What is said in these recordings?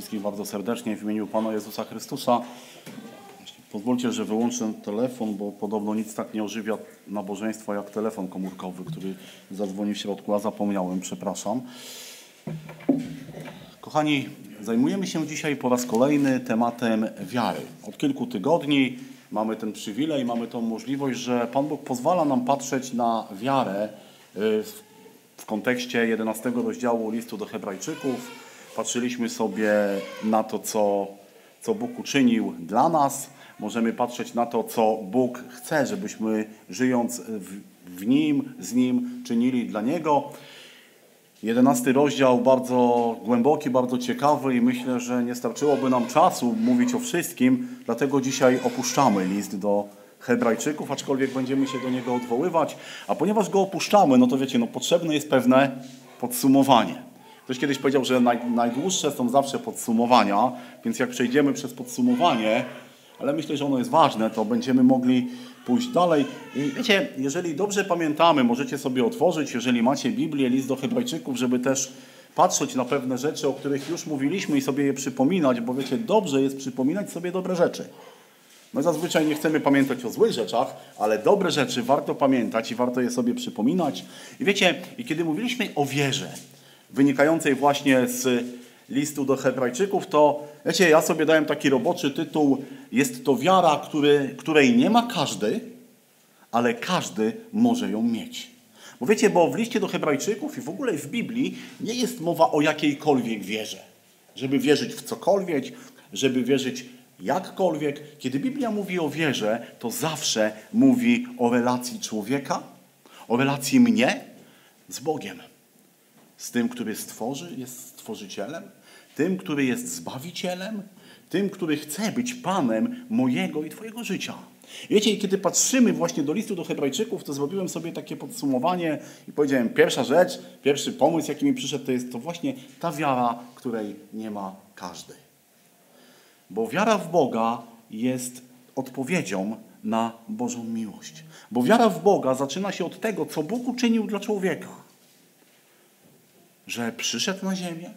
wszystkich bardzo serdecznie w imieniu Pana Jezusa Chrystusa. Pozwólcie, że wyłączę telefon, bo podobno nic tak nie ożywia nabożeństwa jak telefon komórkowy, który zadzwoni w środku, a zapomniałem, przepraszam. Kochani, zajmujemy się dzisiaj po raz kolejny tematem wiary. Od kilku tygodni mamy ten przywilej, mamy tą możliwość, że Pan Bóg pozwala nam patrzeć na wiarę y, w kontekście 11 rozdziału listu do Hebrajczyków. Patrzyliśmy sobie na to, co, co Bóg uczynił dla nas. Możemy patrzeć na to, co Bóg chce, żebyśmy żyjąc w, w Nim, z Nim, czynili dla Niego. Jedenasty rozdział bardzo głęboki, bardzo ciekawy i myślę, że nie starczyłoby nam czasu mówić o wszystkim, dlatego dzisiaj opuszczamy list do Hebrajczyków, aczkolwiek będziemy się do niego odwoływać. A ponieważ go opuszczamy, no to wiecie, no potrzebne jest pewne podsumowanie. Ktoś kiedyś powiedział, że naj, najdłuższe są zawsze podsumowania, więc jak przejdziemy przez podsumowanie, ale myślę, że ono jest ważne, to będziemy mogli pójść dalej. I wiecie, jeżeli dobrze pamiętamy, możecie sobie otworzyć, jeżeli macie Biblię, list do Hebrajczyków, żeby też patrzeć na pewne rzeczy, o których już mówiliśmy i sobie je przypominać, bo wiecie, dobrze jest przypominać sobie dobre rzeczy. My zazwyczaj nie chcemy pamiętać o złych rzeczach, ale dobre rzeczy warto pamiętać i warto je sobie przypominać. I wiecie, i kiedy mówiliśmy o wierze, wynikającej właśnie z listu do Hebrajczyków, to wiecie, ja sobie dałem taki roboczy tytuł Jest to wiara, który, której nie ma każdy, ale każdy może ją mieć. Bo wiecie, bo w liście do Hebrajczyków i w ogóle w Biblii nie jest mowa o jakiejkolwiek wierze. Żeby wierzyć w cokolwiek, żeby wierzyć jakkolwiek. Kiedy Biblia mówi o wierze, to zawsze mówi o relacji człowieka, o relacji mnie z Bogiem. Z tym, który stworzy, jest stworzycielem, tym, który jest zbawicielem, tym, który chce być Panem mojego i Twojego życia. Wiecie, kiedy patrzymy właśnie do listu do Hebrajczyków, to zrobiłem sobie takie podsumowanie i powiedziałem, pierwsza rzecz, pierwszy pomysł, jaki mi przyszedł, to jest to właśnie ta wiara, której nie ma każdy. Bo wiara w Boga jest odpowiedzią na Bożą miłość. Bo wiara w Boga zaczyna się od tego, co Bóg uczynił dla człowieka. Że przyszedł na ziemię,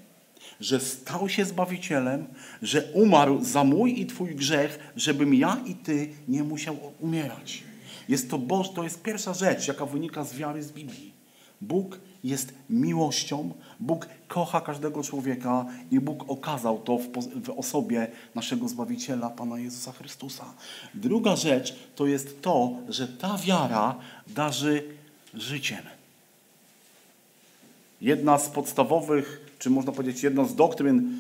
że stał się Zbawicielem, że umarł za mój i Twój grzech, żebym ja i Ty nie musiał umierać. Jest to Boż, to jest pierwsza rzecz, jaka wynika z wiary z Biblii. Bóg jest miłością, Bóg kocha każdego człowieka i Bóg okazał to w, w, osobie naszego Zbawiciela, Pana Jezusa Chrystusa. Druga rzecz to jest to, że ta wiara darzy życiem. Jedna z podstawowych, czy można powiedzieć jedna z doktryn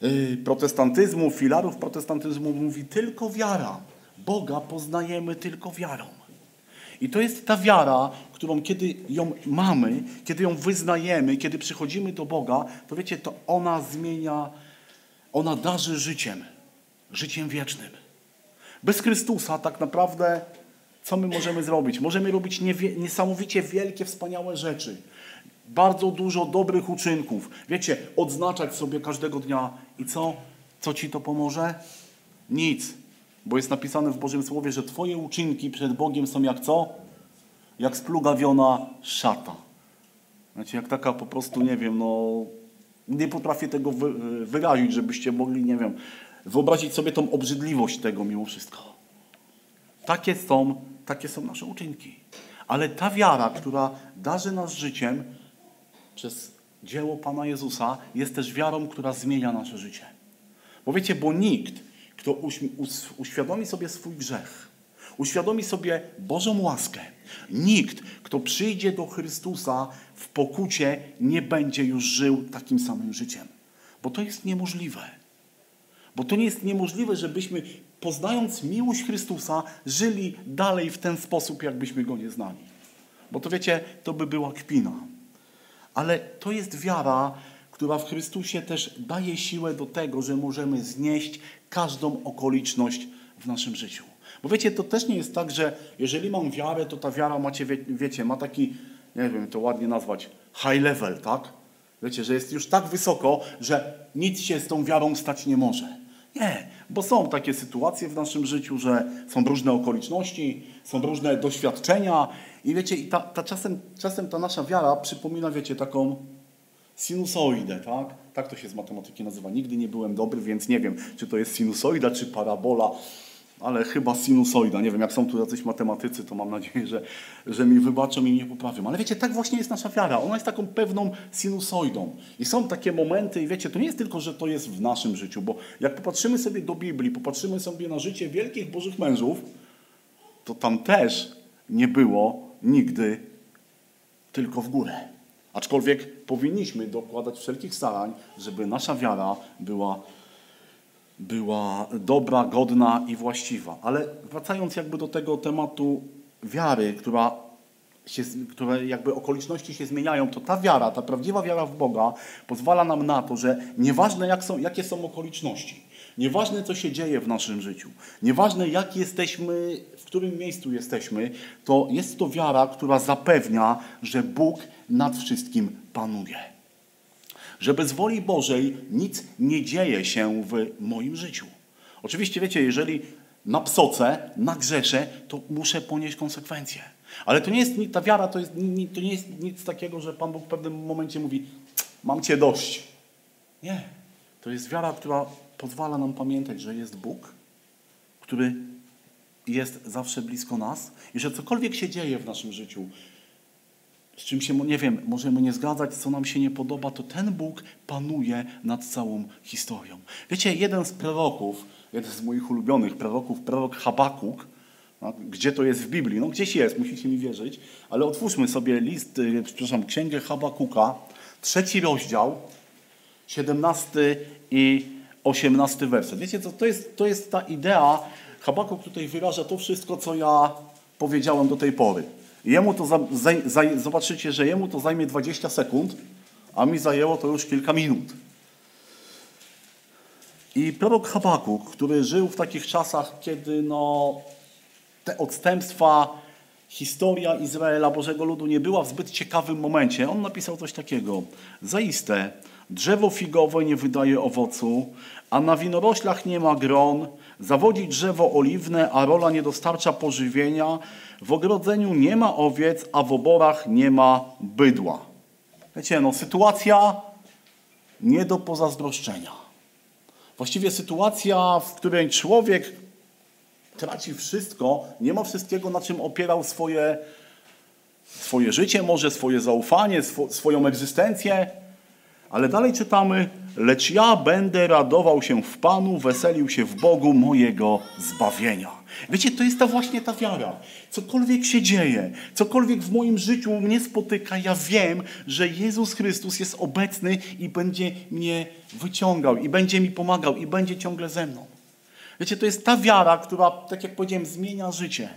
yy, protestantyzmu, filarów protestantyzmu mówi tylko wiara. Boga poznajemy tylko wiarą. I to jest ta wiara, którą kiedy ją mamy, kiedy ją wyznajemy, kiedy przychodzimy do Boga, to wiecie, to ona zmienia, ona darzy życiem, życiem wiecznym. Bez Chrystusa tak naprawdę co my możemy zrobić? Możemy robić niesamowicie wielkie, wspaniałe rzeczy. Bardzo dużo dobrych uczynków. Wiecie, odznaczać sobie każdego dnia. I co? Co ci to pomoże? Nic. Bo jest napisane w Bożym Słowie, że Twoje uczynki przed Bogiem są jak co? Jak splugawiona szata. Znaczy, jak taka po prostu, nie wiem, no... Nie potrafię tego wyrazić, żebyście mogli, nie wiem, wyobrazić sobie tą obrzydliwość tego mimo wszystko. Takie są, takie są nasze uczynki. Ale ta wiara, która darzy nas życiem przez dzieło Pana Jezusa, jest też wiarą, która zmienia nasze życie. Bo wiecie, bo nikt, kto uświadomi sobie swój grzech, uświadomi sobie Bożą łaskę, nikt, kto przyjdzie do Chrystusa w pokucie, nie będzie już żył takim samym życiem. Bo to jest niemożliwe. Bo to nie jest niemożliwe, żebyśmy poznając miłość Chrystusa, żyli dalej w ten sposób, jakbyśmy Go nie znali. Bo to wiecie, to by była kpina. Ale to jest wiara, która w Chrystusie też daje siłę do tego, że możemy znieść każdą okoliczność w naszym życiu. Bo wiecie, to też nie jest tak, że jeżeli mam wiarę, to ta wiara macie, wie, wiecie, ma taki, nie wiem, to ładnie nazwać, high level, tak? Wiecie, że jest już tak wysoko, że nic się z tą wiarą stać nie może. Nie, bo są takie sytuacje w naszym życiu, że są różne okoliczności, są różne doświadczenia i wiecie, i ta, ta czasem, czasem ta nasza wiara przypomina, wiecie, taką sinusoidę, tak? Tak to się z matematyki nazywa. Nigdy nie byłem dobry, więc nie wiem, czy to jest sinusoida, czy parabola, ale chyba sinusoida. Nie wiem, jak są tu jacyś matematycy, to mam nadzieję, że, że mi wybaczą i mnie poprawią. Ale wiecie, tak właśnie jest nasza wiara. Ona jest taką pewną sinusoidą. I są takie momenty, i wiecie, to nie jest tylko, że to jest w naszym życiu, bo jak popatrzymy sobie do Biblii, popatrzymy sobie na życie wielkich Bożych mężów, to tam też nie było nigdy tylko w górę. Aczkolwiek powinniśmy dokładać wszelkich starań, żeby nasza wiara była, była dobra, godna i właściwa. Ale wracając jakby do tego tematu wiary, która się, które jakby okoliczności się zmieniają, to ta wiara, ta prawdziwa wiara w Boga pozwala nam na to, że nieważne jak są, jakie są okoliczności, nieważne co się dzieje w naszym życiu, nieważne jak jesteśmy, w którym miejscu jesteśmy, to jest to wiara, która zapewnia, że Bóg nad wszystkim panuje. Że bez woli Bożej nic nie dzieje się w moim życiu. Oczywiście wiecie, jeżeli na psoce, na grzesze, to muszę ponieść konsekwencje. Ale to nie jest, ta wiara to, jest, to nie jest nic takiego, że Pan Bóg w pewnym momencie mówi, mam Cię dość. Nie. To jest wiara, która pozwala nam pamiętać, że jest Bóg, który jest zawsze blisko nas i że cokolwiek się dzieje w naszym życiu, z czym się, nie wiem, możemy nie zgadzać, co nam się nie podoba, to ten Bóg panuje nad całą historią. Wiecie, jeden z proroków, jeden z moich ulubionych proroków, prorok Habakuk, no, gdzie to jest w Biblii? No gdzieś jest, musicie mi wierzyć, ale otwórzmy sobie list, y, przepraszam, księgę Habakuka, trzeci rozdział, 17 i 18 werset. Wiecie co, to jest, to jest ta idea, Habakuk tutaj wyraża to wszystko, co ja powiedziałem do tej pory. Jemu to za, zobaczycie, że jemu to zajmie 20 sekund, a mi zajęło to już kilka minut. I prorok Habakuk, który żył w takich czasach, kiedy no, te odstępstwa, historia Izraela, Bożego Ludu nie była w zbyt ciekawym momencie, on napisał coś takiego. Zaiste, drzewo figowe nie wydaje owocu, a na winoroślach nie ma gron, zawodzi drzewo oliwne, a rola nie dostarcza pożywienia, w ogrodzeniu nie ma owiec, a w oborach nie ma bydła. Wiecie, no sytuacja nie do pozazdroszczenia. Właściwie sytuacja, w której człowiek traci wszystko, nie ma wszystkiego, na czym opierał swoje, swoje życie, może swoje zaufanie, swo, swoją egzystencję. Ale dalej czytamy, lecz ja będę radował się w Panu, weselił się w Bogu mojego zbawienia. Wiecie, to jest ta właśnie ta wiara. Cokolwiek się dzieje, cokolwiek w moim życiu mnie spotyka, ja wiem, że Jezus Chrystus jest obecny i będzie mnie wyciągał, i będzie mi pomagał, i będzie ciągle ze mną. Wiecie, to jest ta wiara, która, tak jak powiedziałem, zmienia życie,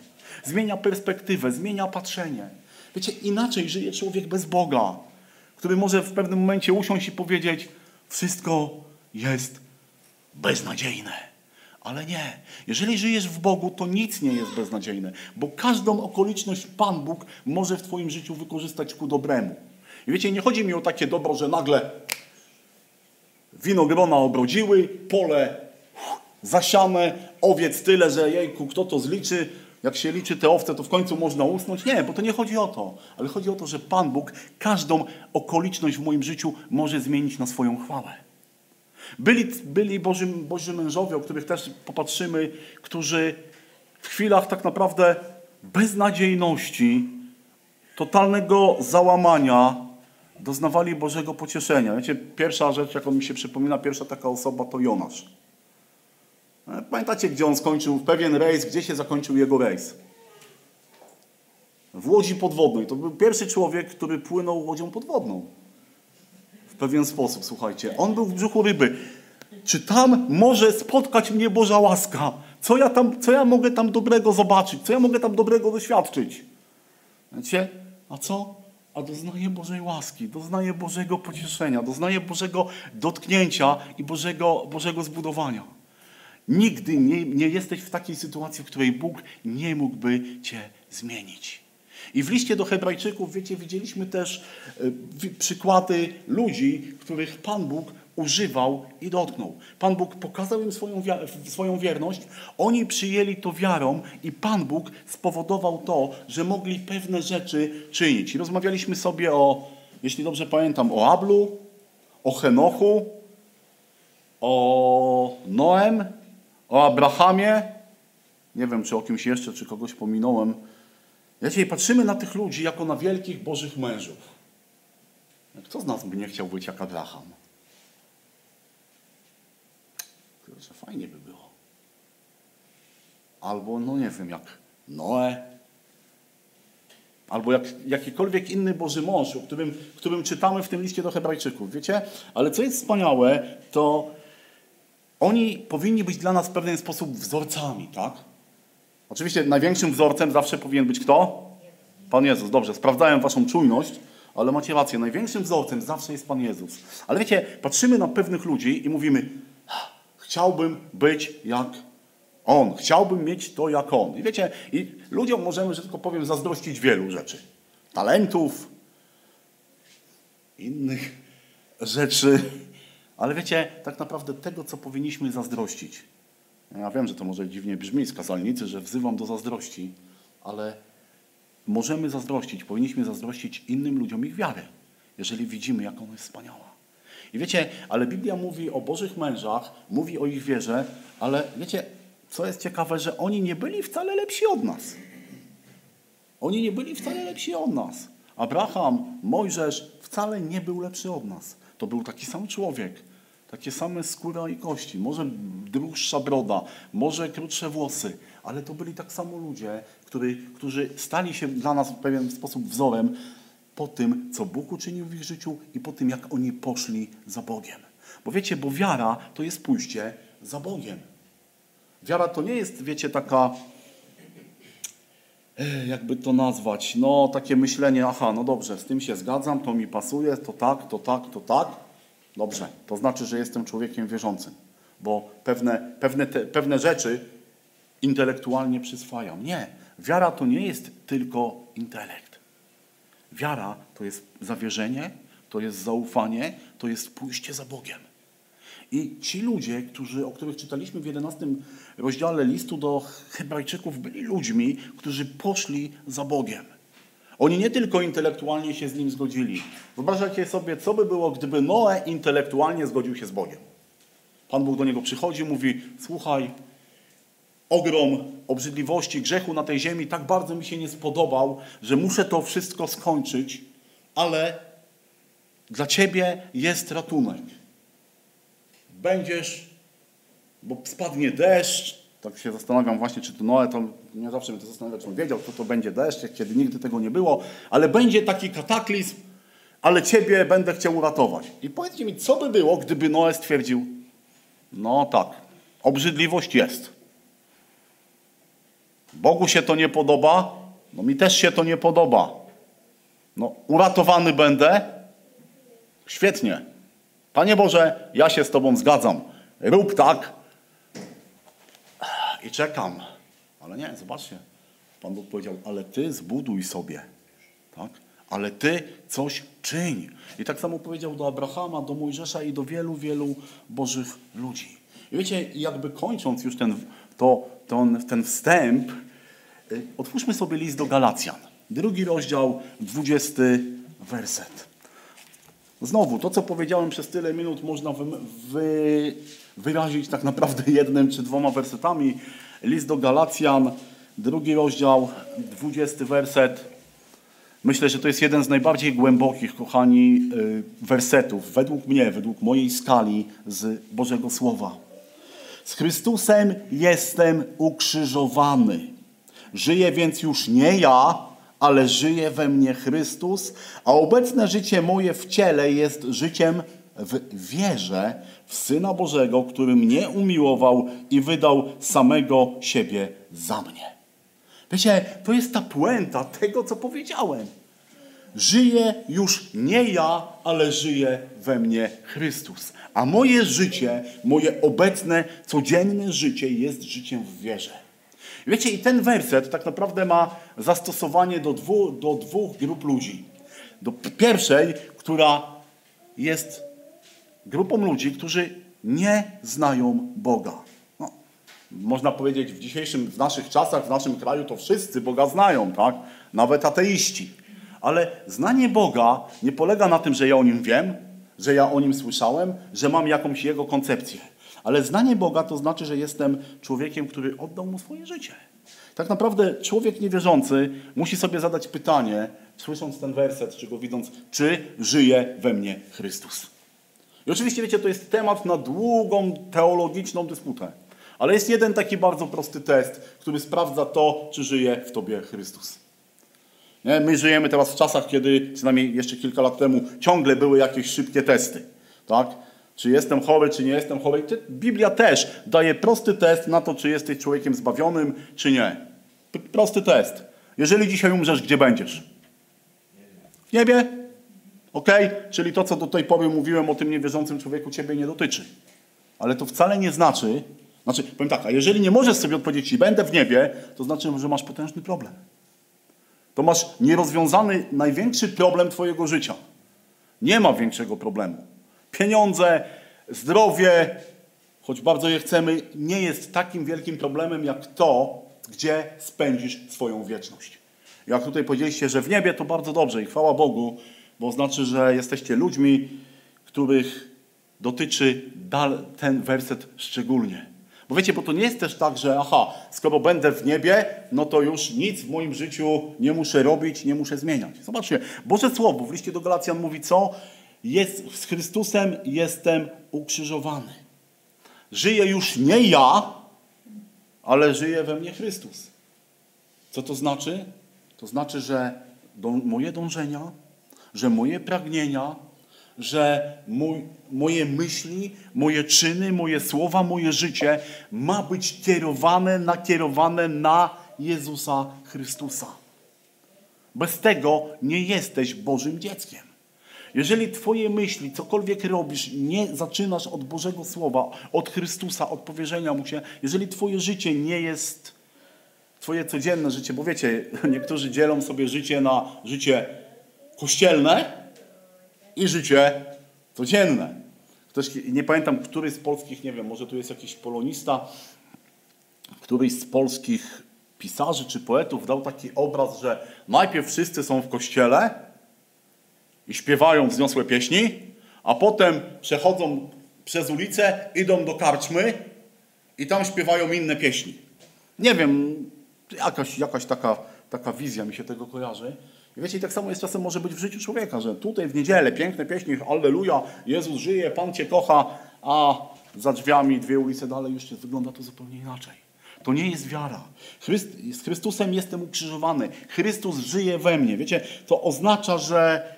zmienia perspektywę, zmienia patrzenie. Wiecie, inaczej żyje człowiek bez Boga, który może w pewnym momencie usiąść i powiedzieć: Wszystko jest beznadziejne. Ale nie. Jeżeli żyjesz w Bogu, to nic nie jest beznadziejne, bo każdą okoliczność Pan Bóg może w Twoim życiu wykorzystać ku dobremu. I wiecie, nie chodzi mi o takie dobro, że nagle winogrona obrodziły, pole zasiane, owiec tyle, że jejku, kto to zliczy, jak się liczy te owce, to w końcu można usnąć. Nie, bo to nie chodzi o to. Ale chodzi o to, że Pan Bóg każdą okoliczność w moim życiu może zmienić na swoją chwałę. Byli, byli Boży, Boży mężowie, o których też popatrzymy, którzy w chwilach tak naprawdę beznadziejności, totalnego załamania doznawali Bożego pocieszenia. Wiecie, pierwsza rzecz, jaką mi się przypomina, pierwsza taka osoba to Jonasz. Pamiętacie, gdzie on skończył pewien rejs, gdzie się zakończył jego rejs? W łodzi podwodnej. To był pierwszy człowiek, który płynął łodzią podwodną. W pewien sposób, słuchajcie. On był w brzuchu ryby. Czy tam może spotkać mnie Boża łaska? Co ja, tam, co ja mogę tam dobrego zobaczyć? Co ja mogę tam dobrego doświadczyć? Wiecie? A co? A doznaję Bożej łaski, doznaję Bożego pocieszenia, doznaję Bożego dotknięcia i Bożego, Bożego zbudowania. Nigdy nie, nie jesteś w takiej sytuacji, w której Bóg nie mógłby cię zmienić. I w liście do Hebrajczyków, wiecie, widzieliśmy też y, przykłady ludzi, których Pan Bóg używał i dotknął. Pan Bóg pokazał im swoją, swoją wierność, oni przyjęli to wiarą i Pan Bóg spowodował to, że mogli pewne rzeczy czynić. I rozmawialiśmy sobie o, jeśli dobrze pamiętam, o Ablu, o Henochu, o Noem, o Abrahamie, nie wiem czy o kimś jeszcze, czy kogoś pominąłem. Wiecie, i patrzymy na tych ludzi jako na wielkich bożych mężów. Kto z nas by nie chciał być jak Abraham? Kurczę, fajnie by było. Albo, no nie wiem, jak Noe, albo jak jakikolwiek inny Boży mąż, o którym, którym czytamy w tym liście do Hebrajczyków. Wiecie? Ale co jest wspaniałe, to oni powinni być dla nas w pewien sposób wzorcami, tak? Oczywiście największym wzorcem zawsze powinien być kto? Pan Jezus. Dobrze, sprawdzałem waszą czujność, ale macie rację. Największym wzorcem zawsze jest Pan Jezus. Ale wiecie, patrzymy na pewnych ludzi i mówimy, chciałbym być jak on. Chciałbym mieć to jak on. I wiecie, i ludziom możemy, że tylko powiem, zazdrościć wielu rzeczy. Talentów, innych rzeczy. Ale wiecie, tak naprawdę tego, co powinniśmy zazdrościć. Ja wiem, że to może dziwnie brzmi z kazalnicy, że wzywam do zazdrości, ale możemy zazdrościć, powinniśmy zazdrościć innym ludziom ich wiary, jeżeli widzimy, jak ona jest wspaniała. I wiecie, ale Biblia mówi o Bożych mężach, mówi o ich wierze, ale wiecie, co jest ciekawe, że oni nie byli wcale lepsi od nas. Oni nie byli wcale lepsi od nas. Abraham, Mojżesz wcale nie był lepszy od nas. To był taki sam człowiek. Takie same skóra i kości. Może dłuższa broda, może krótsze włosy. Ale to byli tak samo ludzie, który, którzy stali się dla nas w pewien sposób wzorem po tym, co Bóg uczynił w ich życiu i po tym, jak oni poszli za Bogiem. Bo wiecie, bo wiara to jest pójście za Bogiem. Wiara to nie jest, wiecie, taka, e, jakby to nazwać, no takie myślenie, aha, no dobrze, z tym się zgadzam, to mi pasuje, to tak, to tak, to tak. Dobrze, to znaczy, że jestem człowiekiem wierzącym, bo pewne, pewne, te, pewne rzeczy intelektualnie przyswajam. Nie, wiara to nie jest tylko intelekt. Wiara to jest zawierzenie, to jest zaufanie, to jest pójście za Bogiem. I ci ludzie, którzy, o których czytaliśmy w 11 rozdziale listu do Hebrajczyków, byli ludźmi, którzy poszli za Bogiem. Oni nie tylko intelektualnie się z nim zgodzili. Wyobrażacie sobie, co by było, gdyby Noe intelektualnie zgodził się z Bogiem. Pan Bóg do niego przychodzi, mówi: Słuchaj, ogrom obrzydliwości, grzechu na tej ziemi tak bardzo mi się nie spodobał, że muszę to wszystko skończyć, ale dla ciebie jest ratunek będziesz, bo spadnie deszcz. Tak się zastanawiam właśnie, czy to Noe, to nie zawsze mnie to zastanawia, czy on wiedział, kto to będzie deszcz, kiedy nigdy tego nie było, ale będzie taki kataklizm, ale ciebie będę chciał uratować. I powiedzcie mi, co by było, gdyby Noe stwierdził, no tak, obrzydliwość jest. Bogu się to nie podoba, no mi też się to nie podoba. No, uratowany będę? Świetnie. Panie Boże, ja się z Tobą zgadzam. Rób tak. I czekam. Ale nie, zobaczcie. Pan Bóg powiedział, ale Ty zbuduj sobie. Tak? Ale Ty coś czyń. I tak samo powiedział do Abrahama, do Mojżesza i do wielu, wielu Bożych ludzi. I wiecie, jakby kończąc już ten, to, ten, ten wstęp, y, otwórzmy sobie list do Galacjan. Drugi rozdział, dwudziesty werset. Znowu, to co powiedziałem przez tyle minut można wy, wy, wyrazić tak naprawdę jednym czy dwoma wersetami. List do Galacjan, drugi rozdział, dwudziesty werset. Myślę, że to jest jeden z najbardziej głębokich, kochani, y, wersetów, według mnie, według mojej skali z Bożego Słowa. Z Chrystusem jestem ukrzyżowany. Żyję więc już nie ja, ale żyje we mnie Chrystus, a obecne życie moje w ciele jest życiem w wierze w Syna Bożego, który mnie umiłował i wydał samego siebie za mnie. Wiecie, to jest ta puenta tego, co powiedziałem. Żyje już nie ja, ale żyje we mnie Chrystus. A moje życie, moje obecne, codzienne życie jest życiem w wierze. Wiecie, i ten werset tak naprawdę ma zastosowanie do do dwóch grup ludzi. Do pierwszej, która jest grupą ludzi, którzy nie znają Boga. No, można powiedzieć w dzisiejszym, w naszych czasach, w naszym kraju to wszyscy Boga znają, tak? Nawet ateiści. Ale znanie Boga nie polega na tym, że ja o Nim wiem, że ja o nim słyszałem, że mam jakąś jego koncepcję. Ale znanie Boga to znaczy, że jestem człowiekiem, który oddał mu swoje życie. Tak naprawdę człowiek niewierzący musi sobie zadać pytanie, słysząc ten werset, czy go widząc, czy żyje we mnie Chrystus. I oczywiście, wiecie, to jest temat na długą teologiczną dysputę. Ale jest jeden taki bardzo prosty test, który sprawdza to, czy żyje w tobie Chrystus. Nie? My żyjemy teraz w czasach, kiedy, przynajmniej jeszcze kilka lat temu, ciągle były jakieś szybkie testy. Tak? Czy jestem chory, czy nie jestem chory. Biblia też daje prosty test na to, czy jesteś człowiekiem zbawionym, czy nie. Prosty test. Jeżeli dzisiaj umrzesz, gdzie będziesz? W niebie? Ok? Czyli to, co do tej pory mówiłem o tym niewierzącym człowieku, ciebie nie dotyczy. Ale to wcale nie znaczy, znaczy, powiem tak, a jeżeli nie możesz sobie odpowiedzieć, będę w niebie, to znaczy, że masz potężny problem. To masz nierozwiązany największy problem Twojego życia. Nie ma większego problemu. Pieniądze, zdrowie, choć bardzo je chcemy, nie jest takim wielkim problemem jak to, gdzie spędzisz swoją wieczność. Jak tutaj powiedzieliście, że w niebie to bardzo dobrze i chwała Bogu, bo znaczy, że jesteście ludźmi, których dotyczy ten werset szczególnie. Bo wiecie, bo to nie jest też tak, że aha, skoro będę w niebie, no to już nic w moim życiu nie muszę robić, nie muszę zmieniać. Zobaczcie, Boże Słowo w liście do Galacjan mówi co? Jest, z Chrystusem jestem ukrzyżowany. Żyję już nie ja, ale żyje we mnie Chrystus. Co to znaczy? To znaczy, że moje dążenia, że moje pragnienia, że mój, moje myśli, moje czyny, moje słowa, moje życie ma być kierowane, nakierowane na Jezusa Chrystusa. Bez tego nie jesteś Bożym dzieckiem. Jeżeli Twoje myśli, cokolwiek robisz, nie zaczynasz od Bożego Słowa, od Chrystusa, od powierzenia Mu się, jeżeli Twoje życie nie jest Twoje codzienne życie, bo wiecie, niektórzy dzielą sobie życie na życie kościelne, i życie codzienne. Ktoś, nie pamiętam, który z polskich, nie wiem, może tu jest jakiś polonista, któryś z polskich pisarzy czy poetów dał taki obraz, że najpierw wszyscy są w kościele i śpiewają wzniosłe pieśni, a potem przechodzą przez ulicę, idą do karczmy i tam śpiewają inne pieśni. Nie wiem, jakaś, jakaś taka, taka wizja mi się tego kojarzy. I wiecie, i tak samo jest czasem może być w życiu człowieka, że tutaj w niedzielę piękne pieśni, Alleluja, Jezus żyje, Pan Cię kocha, a za drzwiami dwie ulice dalej już wygląda to zupełnie inaczej. To nie jest wiara. Chryst, z Chrystusem jestem ukrzyżowany. Chrystus żyje we mnie. Wiecie, to oznacza, że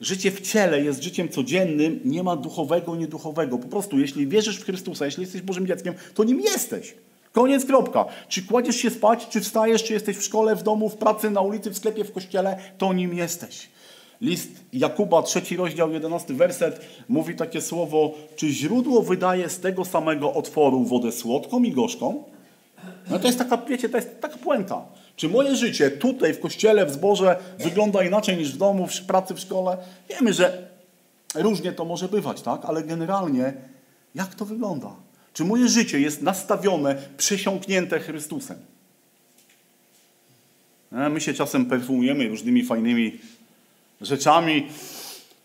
życie w ciele jest życiem codziennym, nie ma duchowego, nieduchowego. Po prostu, jeśli wierzysz w Chrystusa, jeśli jesteś Bożym dzieckiem, to nim jesteś. Koniec, kropka. Czy kładziesz się spać, czy wstajesz, czy jesteś w szkole, w domu, w pracy, na ulicy, w sklepie, w kościele, to nim jesteś. List Jakuba, trzeci rozdział, jedenasty werset, mówi takie słowo, czy źródło wydaje z tego samego otworu wodę słodką i gorzką? No to jest taka, wiecie, to jest taka puenta. Czy moje życie tutaj w kościele, w zborze wygląda inaczej niż w domu, w pracy, w szkole? Wiemy, że różnie to może bywać, tak? Ale generalnie jak to wygląda? Czy moje życie jest nastawione, przesiąknięte Chrystusem? E, my się czasem perfumujemy różnymi fajnymi rzeczami.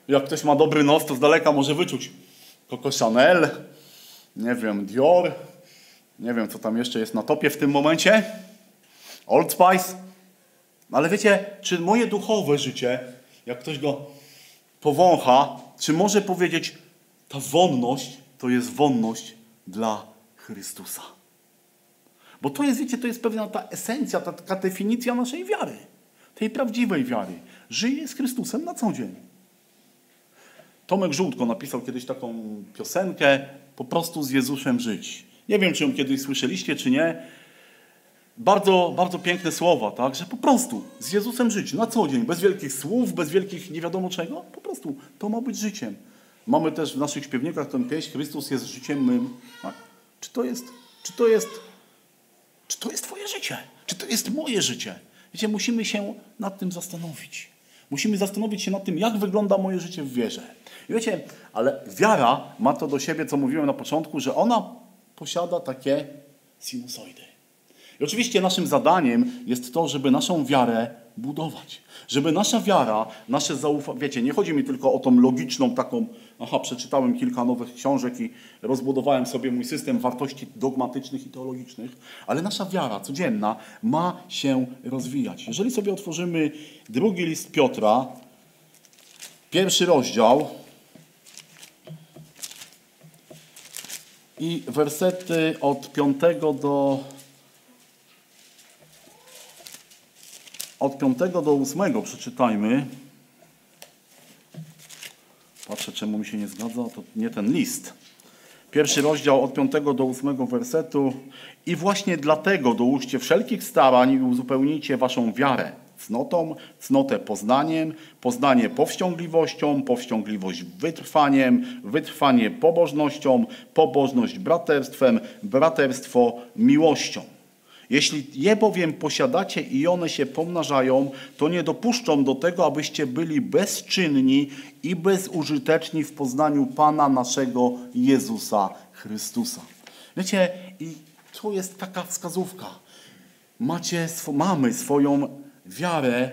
Jak ktoś ma dobry nos, to z daleka może wyczuć Coco Chanel, nie wiem, Dior, nie wiem, co tam jeszcze jest na topie w tym momencie, Old Spice. Ale wiecie, czy moje duchowe życie, jak ktoś go powącha, czy może powiedzieć, ta wonność to jest wonność dla Chrystusa. Bo to jest, wiecie, to jest pewna ta esencja, ta taka definicja naszej wiary. Tej prawdziwej wiary. Żyję z Chrystusem na co dzień. Tomek Żółtko napisał kiedyś taką piosenkę po prostu z Jezusem żyć. Nie wiem, czy ją kiedyś słyszeliście, czy nie. Bardzo, bardzo piękne słowa, tak? Że po prostu z Jezusem żyć na co dzień, bez wielkich słów, bez wielkich nie wiadomo czego. Po prostu to ma być życiem. Mamy też w naszych śpiewnikach tę pieśń Chrystus jest życiem mym. Tak? Czy to jest, czy to jest, czy to jest twoje życie? Czy to jest moje życie? Wiecie, musimy się nad tym zastanowić. Musimy zastanowić się nad tym, jak wygląda moje życie w wierze. I wiecie, ale wiara ma to do siebie, co mówiłem na początku, że ona posiada takie sinusoidy. I oczywiście naszym zadaniem jest to, żeby naszą wiarę budować. Żeby nasza wiara, nasze zaufanie, wiecie, nie chodzi mi tylko o tą logiczną taką, aha, przeczytałem kilka nowych książek i rozbudowałem sobie mój system wartości dogmatycznych i teologicznych, ale nasza wiara codzienna ma się rozwijać. Jeżeli sobie otworzymy drugi list Piotra, pierwszy rozdział i wersety od 5 do od 5 do 8 przeczytajmy. Patrzę, czemu mi się nie zgadza. To nie ten list. Pierwszy rozdział od 5 do 8 wersetu. I właśnie dlatego dołóżcie wszelkich starań i uzupełnijcie waszą wiarę cnotą, cnotę poznaniem, poznanie powściągliwością, powściągliwość wytrwaniem, wytrwanie pobożnością, pobożność braterstwem, braterstwo miłością. Jeśli je bowiem posiadacie i one się pomnażają, to nie dopuszczą do tego, abyście byli bezczynni i bezużyteczni w poznaniu Pana naszego Jezusa Chrystusa. Wiecie, i tu jest taka wskazówka. Macie, mamy swoją wiarę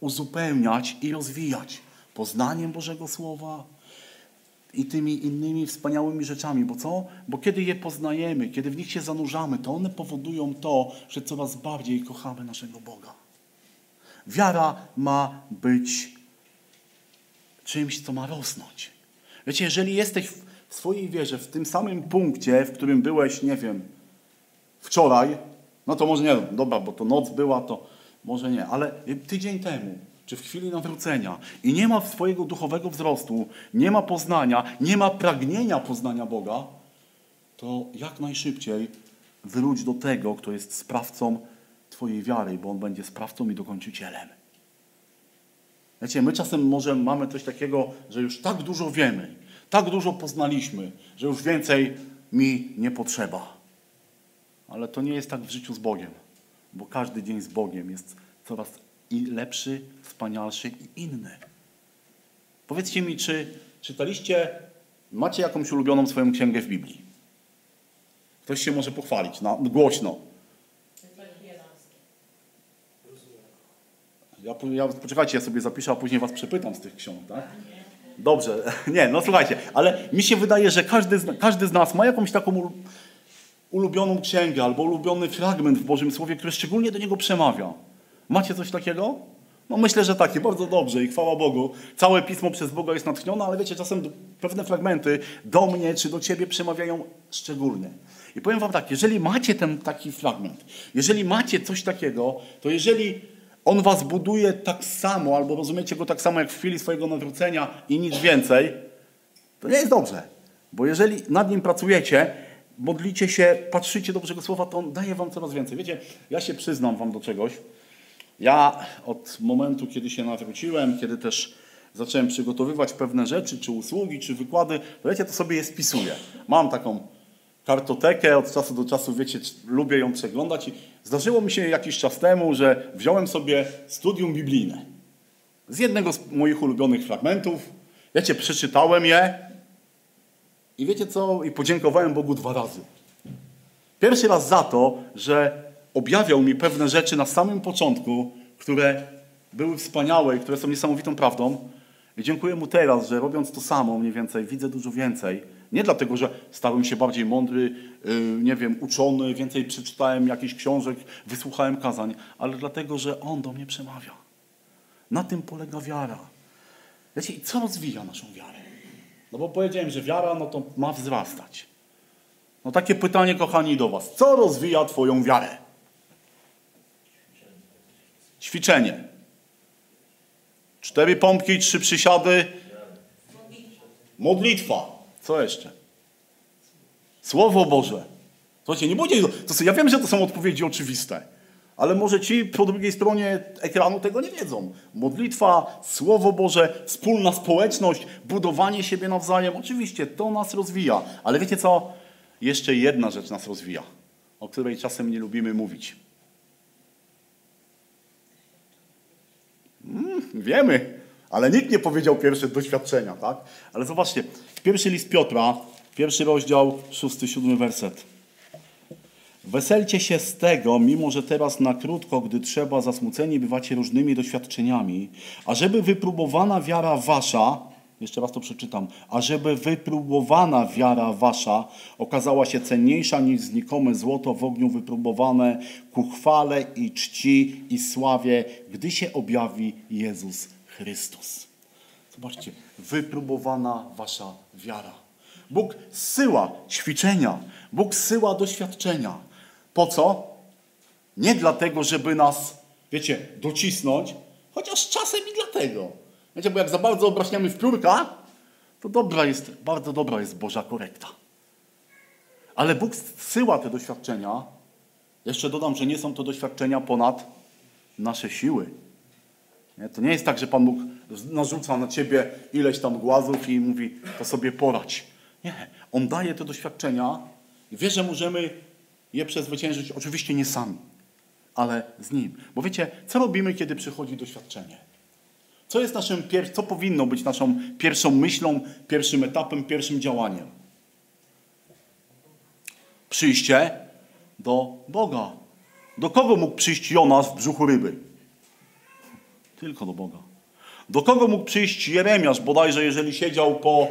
uzupełniać i rozwijać poznaniem Bożego Słowa, i tymi innymi wspaniałymi rzeczami. Bo co? Bo kiedy je poznajemy, kiedy w nich się zanurzamy, to one powodują to, że coraz bardziej kochamy naszego Boga. Wiara ma być czymś, co ma rosnąć. Wiecie, jeżeli jesteś w swojej wierze w tym samym punkcie, w którym byłeś, nie wiem, wczoraj, no to może nie, dobra, bo to noc była, to może nie, ale tydzień temu, czy w chwili nawrócenia i nie ma swojego duchowego wzrostu, nie ma poznania, nie ma pragnienia poznania Boga, to jak najszybciej wróć do tego, kto jest sprawcą Twojej wiary, bo On będzie sprawcą i dokończycielem. Wiecie, my czasem może mamy coś takiego, że już tak dużo wiemy, tak dużo poznaliśmy, że już więcej mi nie potrzeba. Ale to nie jest tak w życiu z Bogiem, bo każdy dzień z Bogiem jest coraz i lepszy, wspanialszy i inny. Powiedzcie mi, czy czytaliście, macie jakąś ulubioną swoją księgę w Biblii? Ktoś się może pochwalić na, głośno. Ja, ja, poczekajcie, ja sobie zapiszę, a później was przepytam z tych ksiąg, tak? Dobrze, nie, no słuchajcie, ale mi się wydaje, że każdy z, każdy z nas ma jakąś taką ulubioną księgę albo ulubiony fragment w Bożym Słowie, który szczególnie do niego przemawia. Macie coś takiego? No myślę, że takie, bardzo dobrze i chwała Bogu. Całe Pismo przez Boga jest natchnione, ale wiecie, czasem pewne fragmenty do mnie czy do ciebie przemawiają szczególnie. I powiem wam tak, jeżeli macie ten taki fragment, jeżeli macie coś takiego, to jeżeli on was buduje tak samo, albo rozumiecie go tak samo jak w chwili swojego nawrócenia i nic więcej, to nie jest dobrze. Bo jeżeli nad nim pracujecie, modlicie się, patrzycie do Bożego Słowa, to on daje wam coraz więcej. Wiecie, ja się przyznam wam do czegoś. Ja od momentu, kiedy się nawróciłem, kiedy też zacząłem przygotowywać pewne rzeczy, czy usługi, czy wykłady, to wiecie, to sobie je spisuję. Mam taką kartotekę, od czasu do czasu, wiecie, lubię ją przeglądać i zdarzyło mi się jakiś czas temu, że wziąłem sobie studium biblijne. Z jednego z moich ulubionych fragmentów, wiecie, przeczytałem je i wiecie co? I podziękowałem Bogu dwa razy. Pierwszy raz za to, że objawiał mi pewne rzeczy na samym początku, które były wspaniałe i które są niesamowitą prawdą. I dziękuję mu teraz, że robiąc to samo mniej więcej, widzę dużo więcej. Nie dlatego, że stałem się bardziej mądry, yy, nie wiem, uczony, więcej przeczytałem jakichś książek, wysłuchałem kazań, ale dlatego, że On do mnie przemawia. Na tym polega wiara. Wiecie, i co rozwija naszą wiarę? No bo powiedziałem, że wiara, no to ma wzrastać. No takie pytanie, kochani, do Was. Co rozwija Twoją wiarę? Ćwiczenie. Cztery pompki, trzy przysiady. Modlitwa. Co jeszcze? Słowo Boże. Słuchajcie, nie bójcie to Ja wiem, że to są odpowiedzi oczywiste. Ale może ci po drugiej stronie ekranu tego nie wiedzą. Modlitwa, Słowo Boże, wspólna społeczność, budowanie siebie nawzajem. Oczywiście to nas rozwija. Ale wiecie co? Jeszcze jedna rzecz nas rozwija, o której czasem nie lubimy mówić. Wiemy, ale nikt nie powiedział pierwsze doświadczenia, tak? Ale zobaczcie, pierwszy list Piotra, pierwszy rozdział, szósty, siódmy werset. Weselcie się z tego, mimo że teraz na krótko, gdy trzeba, zasmuceni bywacie różnymi doświadczeniami, ażeby wypróbowana wiara wasza, jeszcze raz to przeczytam, ażeby wypróbowana wiara wasza okazała się cenniejsza niż znikome złoto w ogniu wypróbowane ku chwale i czci i sławie, gdy się objawi Jezus Chrystus. Zobaczcie, wypróbowana wasza wiara. Bóg zsyła ćwiczenia, Bóg zsyła doświadczenia. Po co? Nie dlatego, żeby nas, wiecie, docisnąć, chociaż czasem i dlatego. Wiecie, bo jak za bardzo obraśniamy w piórka, to dobra jest, bardzo dobra jest Boża korekta. Ale Bóg zsyła te doświadczenia. Jeszcze dodam, że nie są to doświadczenia ponad nasze siły. Nie? To nie jest tak, że Pan Bóg narzuca na ciebie ileś tam głazów i mówi, to sobie poradź. Nie. On daje te doświadczenia i wie, że możemy je przezwyciężyć, oczywiście nie sami, ale z Nim. Bo wiecie, co robimy, kiedy przychodzi doświadczenie? Co jest naszym, co powinno być naszą pierwszą myślą, pierwszym etapem, pierwszym działaniem? Przyjście do Boga. Do kogo mógł przyjść Jonasz w brzuchu ryby? Tylko do Boga. Do kogo mógł przyjść Jeremiasz, bodajże jeżeli siedział po,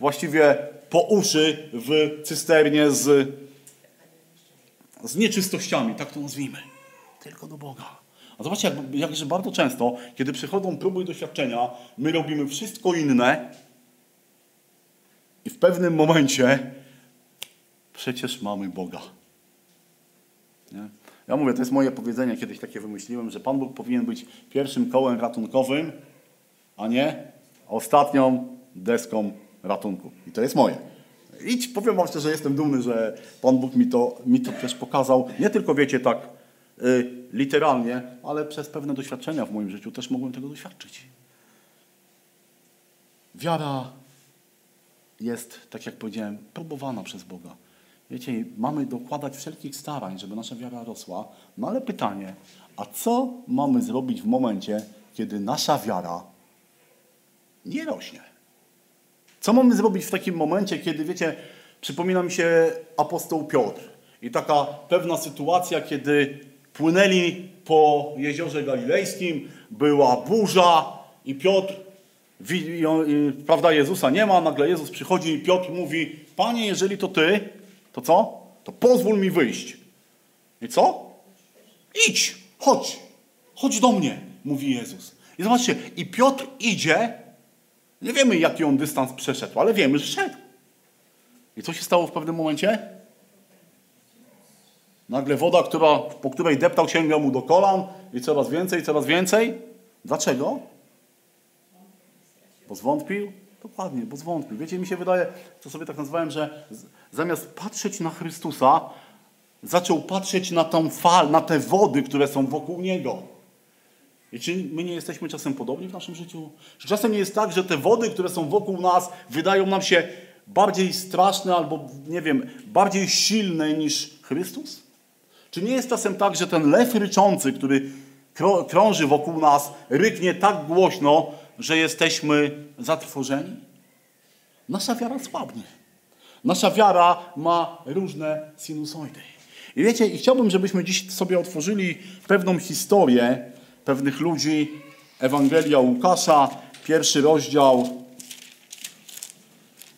właściwie po uszy w cysternie z, z nieczystościami, tak to nazwijmy. Tylko do Boga. A zobaczcie, jak, jakże bardzo często, kiedy przychodzą próby i doświadczenia, my robimy wszystko inne i w pewnym momencie przecież mamy Boga. Nie? Ja mówię, to jest moje powiedzenie, kiedyś takie wymyśliłem, że Pan Bóg powinien być pierwszym kołem ratunkowym, a nie ostatnią deską ratunku. I to jest moje. I powiem Wam szczerze, jestem dumny, że Pan Bóg mi to, mi to też pokazał. Nie tylko, wiecie, tak literalnie, ale przez pewne doświadczenia w moim życiu też mogłem tego doświadczyć. Wiara jest, tak jak powiedziałem, próbowana przez Boga. Wiecie, mamy dokładać wszelkich starań, żeby nasza wiara rosła. No ale pytanie, a co mamy zrobić w momencie, kiedy nasza wiara nie rośnie? Co mamy zrobić w takim momencie, kiedy, wiecie, przypomina mi się apostoł Piotr i taka pewna sytuacja, kiedy płynęli po jeziorze galilejskim, była burza i Piotr, prawda, Jezusa nie ma, nagle Jezus przychodzi i Piotr mówi, Panie, jeżeli to Ty, to co? To pozwól mi wyjść. I co? Idź, chodź, chodź do mnie, mówi Jezus. I zobaczcie, i Piotr idzie, nie wiemy jaki on dystans przeszedł, ale wiemy, że szedł. I co się stało w pewnym momencie? Nagle woda, która, po której deptał, sięga mu do kolan i coraz więcej, coraz więcej. Dlaczego? Bo zwątpił? Dokładnie, bo zwątpił. Wiecie, mi się wydaje, to sobie tak nazwałem, że zamiast patrzeć na Chrystusa, zaczął patrzeć na tą fal, na te wody, które są wokół Niego. I czy my nie jesteśmy czasem podobni w naszym życiu? Czy czasem nie jest tak, że te wody, które są wokół nas, wydają nam się bardziej straszne albo, nie wiem, bardziej silne niż Chrystus? Czy nie jest czasem tak, że ten lew ryczący, który krąży wokół nas, ryknie tak głośno, że jesteśmy zatrwożeni? Nasza wiara słabnie. Nasza wiara ma różne sinusoidy. I wiecie, i chciałbym, żebyśmy dziś sobie otworzyli pewną historię pewnych ludzi. Ewangelia Łukasza, pierwszy rozdział,